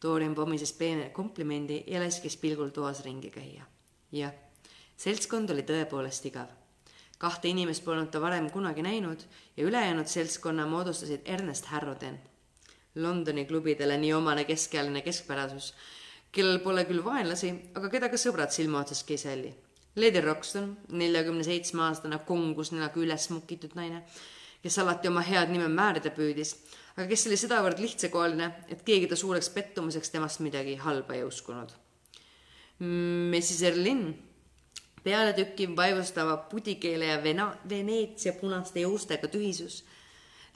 Dorian pomises peene komplimendi ja laskis pilgul toas ringi käia. jah, seltskond oli tõepoolest igav. kahte inimest polnud ta varem kunagi näinud ja ülejäänud seltskonna moodustasid Ernest Harroden, Londoni klubidele nii omane keskealine keskpärasus, kellel pole küll vaenlasi, aga keda ka sõbrad silma otsast ei salli. Lady Roxton, neljakümne seitsme aastane kongus näoga üles mukitud naine kes alati oma head nime määrida püüdis, aga kes oli sedavõrd lihtsakoeline, et keegi ta suureks pettumuseks temast midagi halba ei uskunud. Messis Erlin, pealetükkiv vaevustava pudikeele ja vena-, Veneetsia punaste juustega tühisus.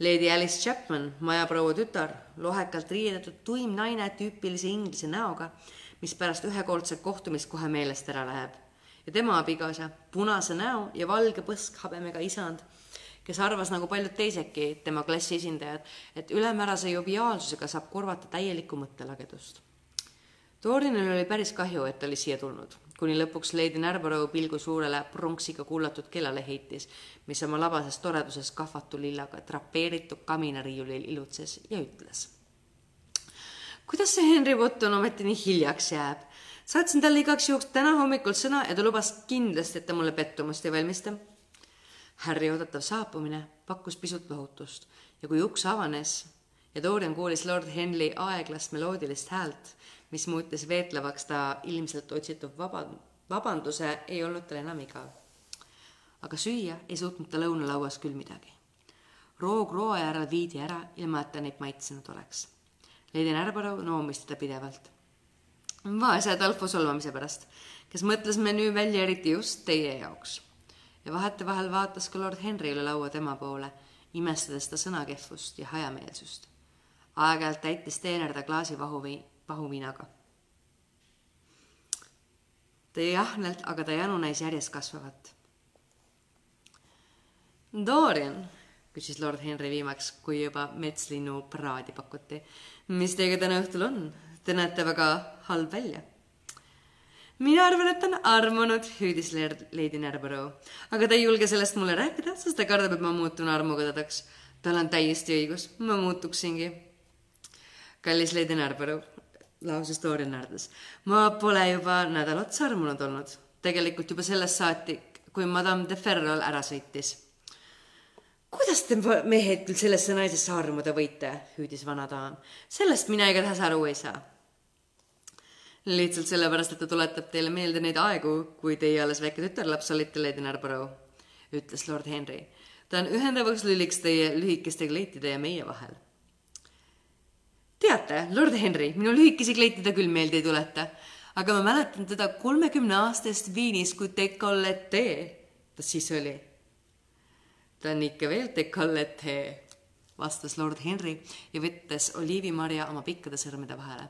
Lady Alice Chapman, majaproua tütar, lohekalt riidetud tuim naine tüüpilise inglise näoga, mis pärast ühekordset kohtumist kohe meelest ära läheb. ja tema abikaasa, punase näo ja valge põskhabemega isand kes arvas nagu paljud teisedki tema klassi esindajad, et ülemäärase joviaalsusega saab korvata täielikku mõttelagedust. Toorinil oli päris kahju, et ta oli siia tulnud, kuni lõpuks Lady Narborough pilgu suurele pronksiga kullatud kellale heitis, mis oma labases toreduses kahvatu lillaga trapeeritud kaminariiulil ilutses ja ütles. kuidas see Henry Wotton ometi nii hiljaks jääb? saatsin talle igaks juhuks täna hommikul sõna ja ta lubas kindlasti, et ta mulle pettumust ei valmista Harry oodatav saabumine pakkus pisut lohutust ja kui uks avanes ja Dorian kuulis Lord Henry aeglast meloodilist häält, mis muutis veetlevaks ta ilmselt otsitud vaba, vabanduse, ei olnud tal enam igav. aga süüa ei suutnud ta lõunalauas küll midagi. roog roa järel viidi ära, ilma et ta neid maitsenud oleks. Lady Narborough noomis teda pidevalt. vaese Adolfo solvamise pärast, kes mõtles menüü välja eriti just teie jaoks ja vahetevahel vaatas ka lord Henry üle laua tema poole, imestades ta sõnakehvust ja hajameelsust. aeg-ajalt täitis teener ta klaasi vahuviin, vahuviinaga. ta jäi ahnelt, aga ta janu näis järjest kasvavat. Dorian, küsis lord Henry viimaks, kui juba metslinnu praadi pakuti. mis teiega täna õhtul on? Te näete väga halb välja mina arvan, et ta on armunud, hüüdis Lady Narborough. aga ta ei julge sellest mulle rääkida, sest ta kardab, et ma muutun armukõdedaks. tal on täiesti õigus, ma muutuksingi. kallis Lady Narborough, lausus Dorian naerdes. ma pole juba nädal otsa armunud olnud. tegelikult juba sellest saati, kui Madame de Ferrol ära sõitis. kuidas te mehed küll sellesse naisesse armuda võite, hüüdis vana daam. sellest mina igatahes aru ei saa lihtsalt sellepärast, et ta tuletab teile meelde neid aegu, kui teie alles väike tütarlaps olite, Lady Narborough, ütles lord Henry. ta on ühendavaks lüliks teie lühikeste kleitide ja meie vahel. teate, lord Henry, minu lühikesi kleite ta küll meelde ei tuleta, aga ma mäletan teda kolmekümne aastast Viinis, kui decollete ta siis oli. ta on ikka veel decollete, vastas lord Henry ja võttes oliivimarja oma pikkade sõrmede vahele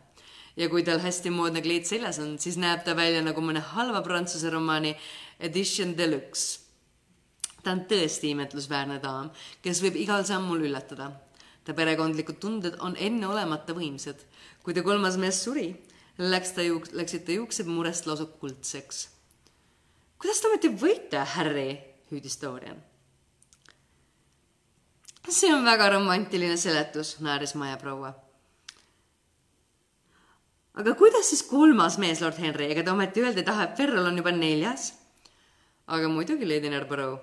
ja kui tal hästi moodne kleit seljas on, siis näeb ta välja nagu mõne halva prantsuse romaani edition deluxe. ta on tõesti imetlusväärne daam, kes võib igal sammul üllatada. ta perekondlikud tunded on enneolemata võimsad. kui ta kolmas mees suri, läks ta juuk-, läksid ta juuksed murest lausa kuldseks. kuidas te ometi võite, Harry, hüüdis Dorian. see on väga romantiline seletus, naeris majaproua aga kuidas siis kolmas mees, lord Henry, ega te ometi öelda ei taha, et Ferrol on juba neljas? aga muidugi, Lady Narborough,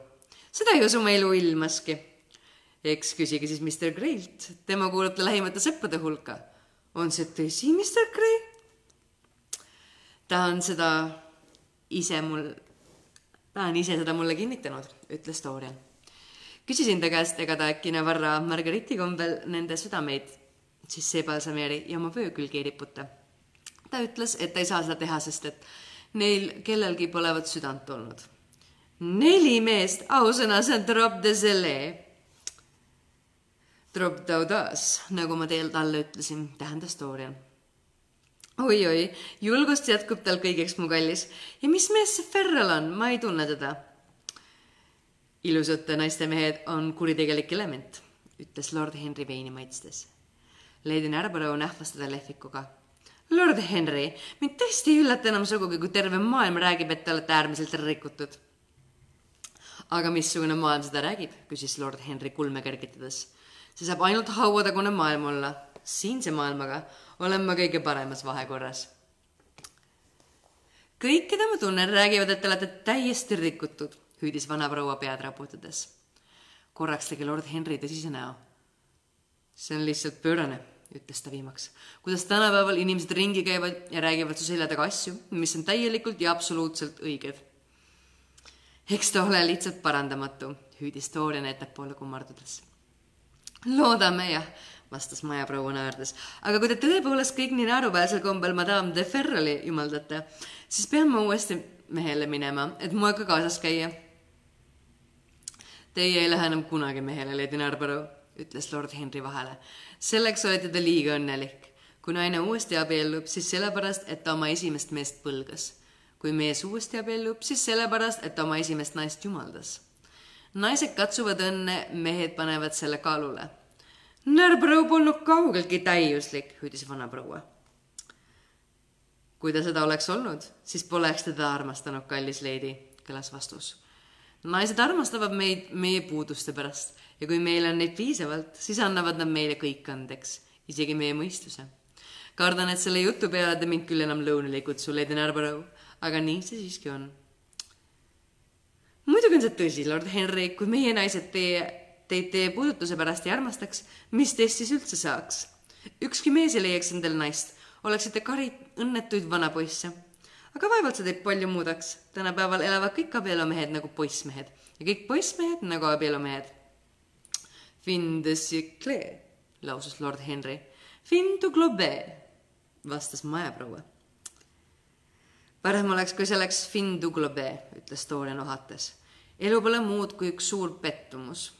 seda ei usu ma elu ilmaski. eks küsige siis Mr Greylt, tema kuulub ta lähimate sõprade hulka. on see tõsi, Mr Grey? ta on seda ise mul, ta on ise seda mulle kinnitanud, ütles Dorian. küsisin ta käest, ega ta äkki Navarra Margariti kombel nende südameid siis seebalsameeri ja oma vöö külge ei riputa. Ta ütles, et ta ei saa seda teha, sest et neil kellelgi polevat südant olnud. neli meest, ausõna, see on drop de selle. Drop daudas, nagu ma teil talle ütlesin, tähendas Dorian oi-oi, julgust jätkub tal kõigeks, mu kallis. ja mis mees see Ferrel on, ma ei tunne teda. ilusate naiste mehed on kuritegelik element, ütles lord Henry veini maitstes. Lady Narborough nähvas teda lehvikuga. Lord Henry, mind tõesti ei üllata enam sugugi, kui terve maailm räägib, et te olete äärmiselt rikutud. aga missugune maailm seda räägib, küsis lord Henry kulme kergitades. see saab ainult hauatagune maailm olla. siinse maailmaga olen ma kõige paremas vahekorras. kõik, keda ma tunnen, räägivad, et te olete täiesti rikutud, hüüdis vanaproua pead raputades. korraks tegi lord Henry tõsise näo. see on lihtsalt pöörane, ütles ta viimaks. kuidas tänapäeval inimesed ringi käivad ja räägivad su selja taga asju, mis on täielikult ja absoluutselt õiged. eks ta ole lihtsalt parandamatu, hüüdis Dorian ettepoole kummardades. loodame jah vastas majaproua naerdes. aga kui te tõepoolest kõik nii naeruväärsel kombel madame de Ferrali jumaldate, siis pean ma uuesti mehele minema, et moega kaasas käia. Teie ei lähe enam kunagi mehele, Lady Narborough, ütles lord Henry vahele. Selleks olete te liiga õnnelik. kui naine uuesti abiellub, siis sellepärast, et ta oma esimest meest põlgas. kui mees uuesti abiellub, siis sellepärast, et ta oma esimest naist jumaldas. naised katsuvad õnne, mehed panevad selle kaalule Närbrõu polnud kaugeltki täiuslik, hüüdis vanaproua. kui ta seda oleks olnud, siis poleks teda armastanud, kallis leidi, kõlas vastus. naised armastavad meid meie puuduste pärast ja kui meil on neid piisavalt, siis annavad nad meile kõik andeks, isegi meie mõistuse. kardan, et selle jutu peale te mind küll enam lõunale ei kutsu, leidi Närbrõu, aga nii see siiski on. muidugi on see tõsi, lord Henry, kui meie naised teie teid teie puudutuse pärast ei armastaks, mis teist siis üldse saaks? ükski mees ei leiaks endale naist, oleksite kari õnnetuid vanapoisse. aga vaevalt see teid palju muudaks. tänapäeval elavad kõik abielumehed nagu poissmehed ja kõik poissmehed nagu abielumehed. Fin de siècle, lausus lord Henry. Fin du globe, vastas majaproua. parem oleks, kui see oleks fin du globe, ütles Dorian ohates. elu pole muud kui üks suur pettumus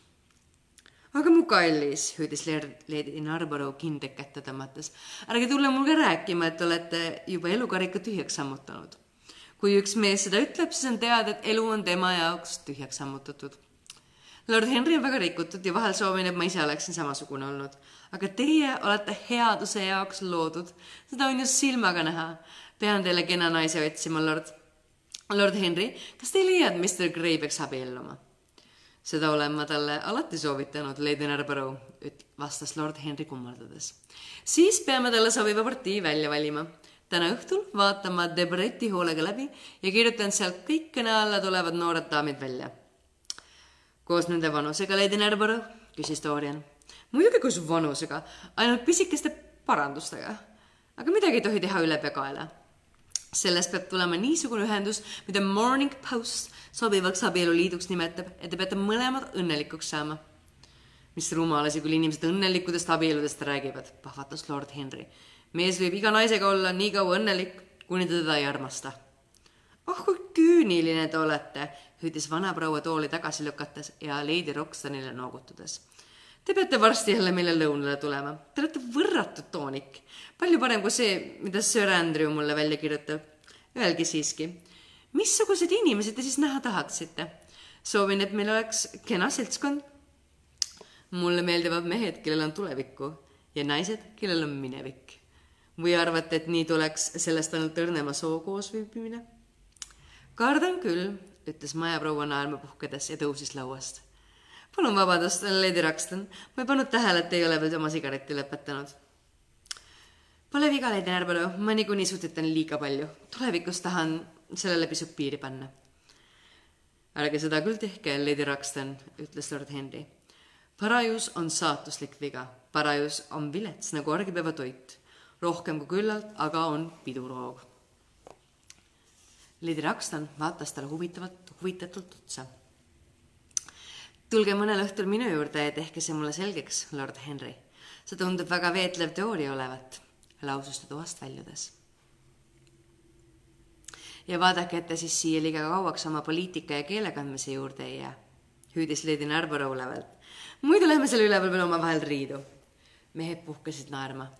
aga mu kallis, hüüdis Lady Narborough kindeid kätte tõmmates. ärge tulge mul ka rääkima, et olete juba elukarika tühjaks sammutanud. kui üks mees seda ütleb, siis on teada, et elu on tema jaoks tühjaks sammutatud. Lord Henry on väga rikutud ja vahel soovin, et ma ise oleksin samasugune olnud. aga teie olete headuse jaoks loodud, seda on ju silmaga näha. pean teile kena naise otsima, lord. Lord Henry, kas te ei leia, et Mr Gray peaks abielluma? seda olen ma talle alati soovitanud, Lady Narborough, vastas lord Henry kummardades. siis peame talle sobiva partii välja valima. täna õhtul vaatan ma Debreti hoolega läbi ja kirjutan sealt kõik kõne alla tulevad noored daamid välja. Koos nende vanusega, Lady Narborough, küsis Dorian. muidugi koos vanusega, ainult pisikeste parandustega. aga midagi ei tohi teha ülepeakaela sellest peab tulema niisugune ühendus, mida Morning Post sobivaks abieluliiduks nimetab, et te peate mõlemad õnnelikuks saama. mis rumalasi, kui inimesed õnnelikudest abieludest räägivad, pahvatas lord Henry. mees võib iga naisega olla nii kaua õnnelik, kuni ta teda ei armasta. Oh kui küüniline te olete, hüüdis vanaproua tooli tagasi lükates ja Lady Roxtonile noogutades Te peate varsti jälle meile lõunale tulema. Te olete võrratu toonik. palju parem kui see, mida Sir Andrew mulle välja kirjutab. Öelge siiski, missugused inimesed te siis näha tahaksite? soovin, et meil oleks kena seltskond. mulle meeldivad mehed, kellel on tulevikku ja naised, kellel on minevik. või arvate, et nii tuleks sellest ainult õrnema soo koosviibimine? Kardan küll, ütles majaproua naerma puhkedes ja tõusis lauast palun vabandust, Lady Rakston, ma ei pannud tähele, et ei ole veel oma sigaretti lõpetanud. Pole viga, Lady Narborough, ma niikuinii sutetan liiga palju. tulevikus tahan sellele pisut piiri panna. ärge seda küll tehke, Lady Rakston, ütles lord Henry. parajus on saatuslik viga, parajus on vilets nagu argipäeva toit, rohkem kui küllalt, aga on piduroog. Lady Rakston vaatas talle huvitavalt, huvitatult otsa. tulge mõnel õhtul minu juurde ja tehke see mulle selgeks, lord Henry. see tundub väga veetlev teooria olevat, lausus ta toast väljudes ja vaadake, et te siis siia liiga kauaks oma poliitika ja keele kandmise juurde ei jää, hüüdis Lady Narborough ülevalt. muidu lähme selle üleval veel omavahel riidu. mehed puhkesid naerma.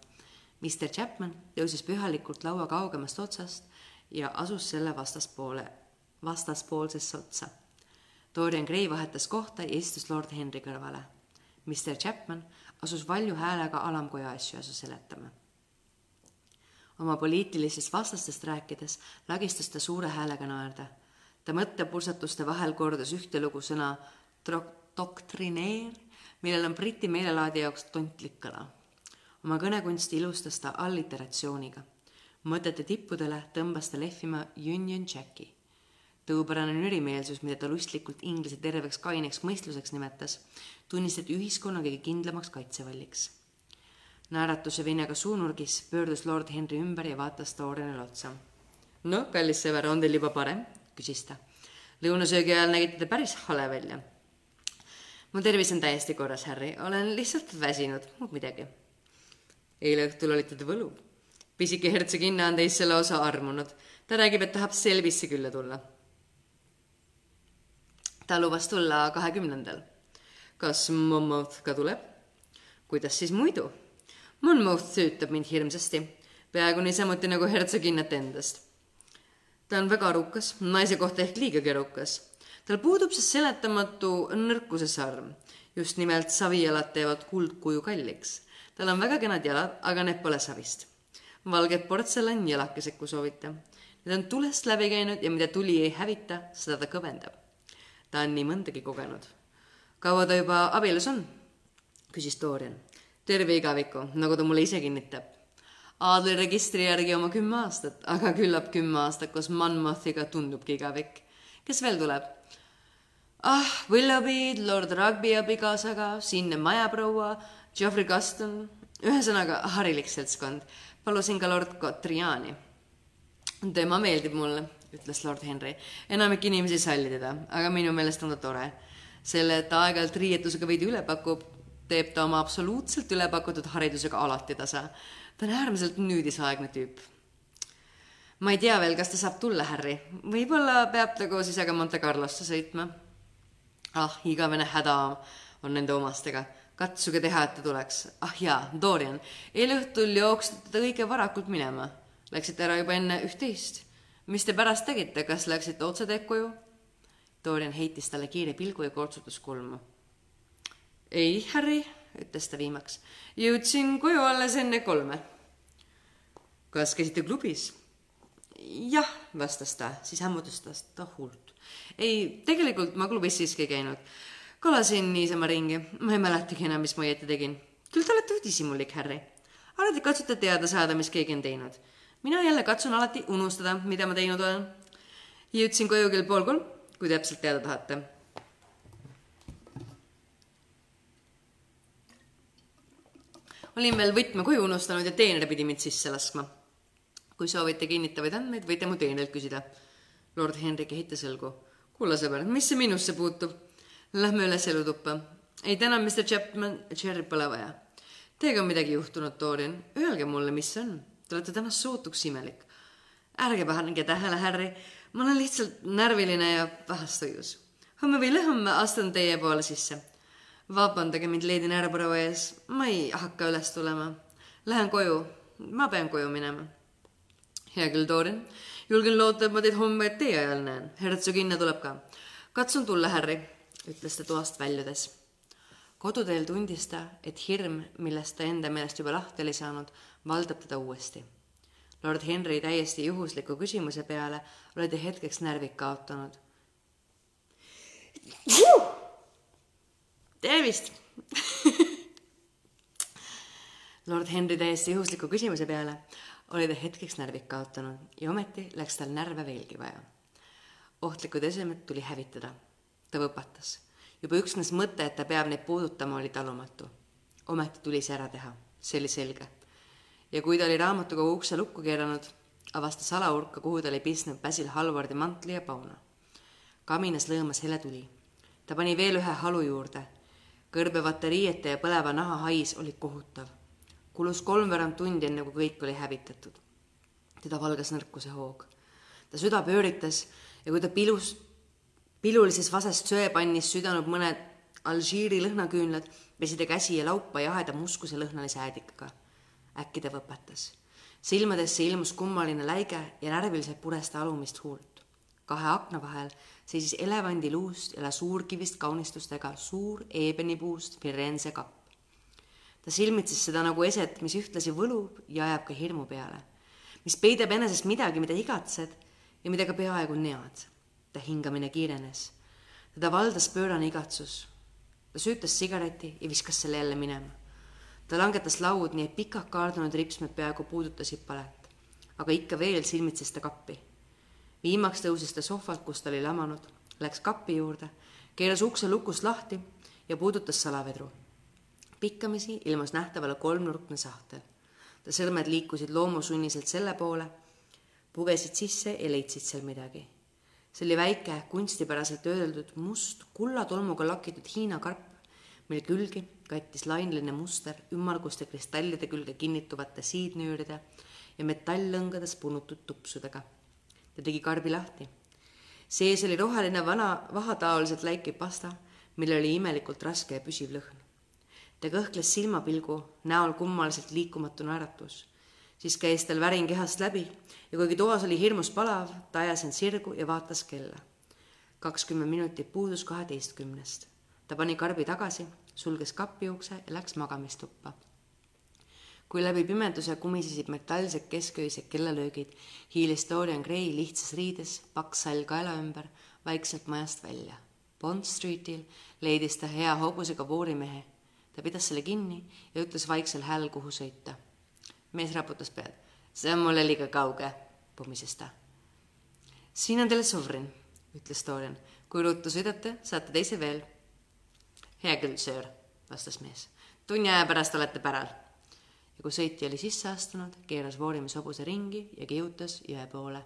Mr Chapman tõusis pühalikult laua kaugemast otsast ja asus selle vastaspoole, vastaspoolsesse otsa. Dorian Gray vahetas kohta ja istus lord Henry kõrvale. Mr Chapman asus valju häälega alamkoja asju asu seletama oma poliitilistest vastastest rääkides lagistas ta suure häälega naerda. ta mõttepulsatuste vahel kordas ühtelugu sõna doktrineer, millel on briti meelelaadi jaoks tontlik kõla. oma kõnekunsti ilustas ta alliteratsiooniga. Mõtete tippudele tõmbas ta lehvima Union Jacki. tõupärane nürimeelsus, mida ta lustlikult inglise terveks kaineks mõistluseks nimetas, tunnistati ühiskonna kõige kindlamaks kaitsevalliks naeratuse vinega suunurgis pöördus lord Henry ümber ja vaatas Dorianile otsa. no, kallis sõber, on teil juba parem? küsis ta. lõunasöögi ajal nägite te päris hale välja. mu tervis on täiesti korras, Harry, olen lihtsalt väsinud, muud midagi. eile õhtul olite te võluv. Pisike hertsoginna on teist selle osa armunud. ta räägib, et tahab Selbisse külla tulla. ta lubas tulla kahekümnendal. kas Monmouth ka tuleb? kuidas siis muidu Monmouth süütab mind hirmsasti, peaaegu niisamuti nagu hertsoginnat endast. ta on väga arukas, naise kohta ehk liiga kerukas. tal puudub see seletamatu nõrkuse sarm, just nimelt savijalad teevad kuldkuju kalliks. tal on väga kenad jalad, aga need pole savist. Valged portselanjalakesed, kui soovite. Need on tulest läbi käinud ja mida tuli ei hävita, seda ta kõvendab. ta on nii mõndagi kogenud. kaua ta juba abielus on? küsis Dorian terve igaviku, nagu ta mulle ise kinnitab. Aadli registri järgi oma kümme aastat, aga küllap kümme aastat koos Monmouthiga tundubki igavik. kes veel tuleb? ah, Willoughby, lord Rugby abikaasaga, siinne majaproua, Geoffrey Gaston, ühesõnaga harilik seltskond. Palusin ka lord Cotriani. tema meeldib mulle, ütles lord Henry. enamik inimesi ei salli teda, aga minu meelest on ta tore. selle, et ta aeg-ajalt riietusega veidi üle pakub, teeb ta oma absoluutselt ülepakutud haridusega alati tasa. ta on äärmiselt nüüdisaegne tüüp. ma ei tea veel, kas ta saab tulla, Harry. võib-olla peab ta koos isaga Monte Carlosse sõitma. ah, igavene häda on nende omastega. Katsuge teha, et ta tuleks. ah jaa, Dorian, eile õhtul jooksite te õige varakult minema. Läksite ära juba enne üht-teist. mis te pärast tegite, kas läksite otse teed koju? Dorian heitis talle kiire pilgu ja kortsutas kulmu ei, Harry, ütles ta viimaks. jõudsin koju alles enne kolme. kas käisite klubis? jah, vastas ta, siis hämmutas ta huult. ei, tegelikult ma klubis siiski ei käinud. Kalasin niisama ringi, ma ei mäletagi enam, mis ma õieti tegin. küll te olete uudishimulik, Harry. alati katsute teada saada, mis keegi on teinud. mina jälle katsun alati unustada, mida ma teinud olen. jõudsin koju kell pool kolm, kui täpselt teada tahate olin veel võtme koju unustanud ja teener pidi mind sisse laskma. kui soovite kinnitavaid andmeid, võite mu teenrilt küsida. lord Henry kehitas õlgu. kulla sõber, mis see minusse puutub? Lähme üles elutuppa. ei täna, Mr Chapman, Cherry pole vaja. Teiega on midagi juhtunud, Dorian. Öelge mulle, mis see on. Te olete täna sootuks imelik. ärge pange tähele, Harry. ma olen lihtsalt närviline ja pahast ujus. homme või ülehomme astun teie poole sisse vabandage mind Lady Närbrau ees, ma ei hakka üles tulema. Lähen koju, ma pean koju minema. hea küll, Dorian, julgen loota, et ma teid homme tee ajal näen, hertsoginna tuleb ka. katsun tulla, Harry, ütles ta toast väljudes. koduteel tundis ta, et hirm, millest ta enda meelest juba lahti oli saanud, valdab teda uuesti. Lord Henry täiesti juhusliku küsimuse peale oli ta hetkeks närvid kaotanud tervist Lord Henry täiesti juhusliku küsimuse peale oli ta hetkeks närvid kaotanud ja ometi läks tal närve veelgi vaja. ohtlikud esemed tuli hävitada. Ta võpatas. juba üksnes mõte, et ta peab neid puudutama, oli talumatu. ometi tuli see ära teha, see oli selge. ja kui ta oli raamatukogu ukse lukku keeranud, avastas salaurka, kuhu ta oli pistnud Basil Hallwardi mantli ja pauna. kaminas lõõmas hele tuli. ta pani veel ühe halu juurde. kõrbevate riiete ja põleva naha hais oli kohutav. kulus kolmveerand tundi, enne kui kõik oli hävitatud. teda valgas nõrkuse hoog. ta süda pööritas ja kui ta pilus, pilulises vasest söepannis südanud mõned Alžiiri lõhnaküünlad, pesi ta käsi ja laupa jaheda muskuse lõhnalise äädikaga. äkki ta võpetas silmadesse ilmus kummaline läige ja närviliselt pures ta alumist huult. kahe akna vahel seisis elevandiluust ja lasuurkivist kaunistustega suur eebenipuust Firenze kapp. ta silmitses seda nagu eset, mis ühtlasi võlub ja ajab ka hirmu peale, mis peidab enesest midagi, mida igatsed ja mida ka peaaegu nead. Ta hingamine kiirenes. teda valdas pöörane igatsus. ta süütas sigareti ja viskas selle jälle minema ta langetas laud, nii et pikad kaardunud ripsmed peaaegu puudutasid palet, aga ikka veel silmitses ta kappi. viimaks tõusis ta sohvalt, kus ta oli lamanud, läks kapi juurde, keeras ukse lukust lahti ja puudutas salavedru. pikkamisi ilmus nähtavale kolmnurkne sahtel. ta sõrmed liikusid loomusunniselt selle poole, pugesid sisse ja leidsid seal midagi. See oli väike, kunstipäraselt öödeldud must kullatolmuga lakitud Hiina karp, mille külgi kattis lainline muster ümmarguste kristallide külge kinnituvate siidnüüride ja metalllõngades punutud tupsudega. ta tegi karbi lahti. sees oli roheline vana vahataoliselt läikiv pasta, millel oli imelikult raske ja püsiv lõhn. ta kõhkles silmapilgu, näol kummaliselt liikumatu naeratus. Siis käis tal värin kehast läbi ja kuigi toas oli hirmus palav, ta ajas end sirgu ja vaatas kella. kakskümmend minutit puudus kaheteistkümnest. ta pani karbi tagasi sulges kapi ukse ja läks magamistuppa. kui läbi pimeduse kumisesid metalsed kesköised kellalöögid, hiilis Dorian Gray lihtsas riides, paks sall kaela ümber, vaikselt majast välja. Bond Streetil leidis ta hea hobusega voorimehe. ta pidas selle kinni ja ütles vaiksel häälel, kuhu sõita. Mees raputas pead. see on mulle liiga kauge, pumises ta. siin on teile sovrin, ütles Dorian. kui ruttu sõidate, saate teise veel hea küll, söör, vastas mees. tunni aja pärast olete päral. ja kui sõitja oli sisse astunud, keeras voorimis hobuse ringi ja kihutas jõe poole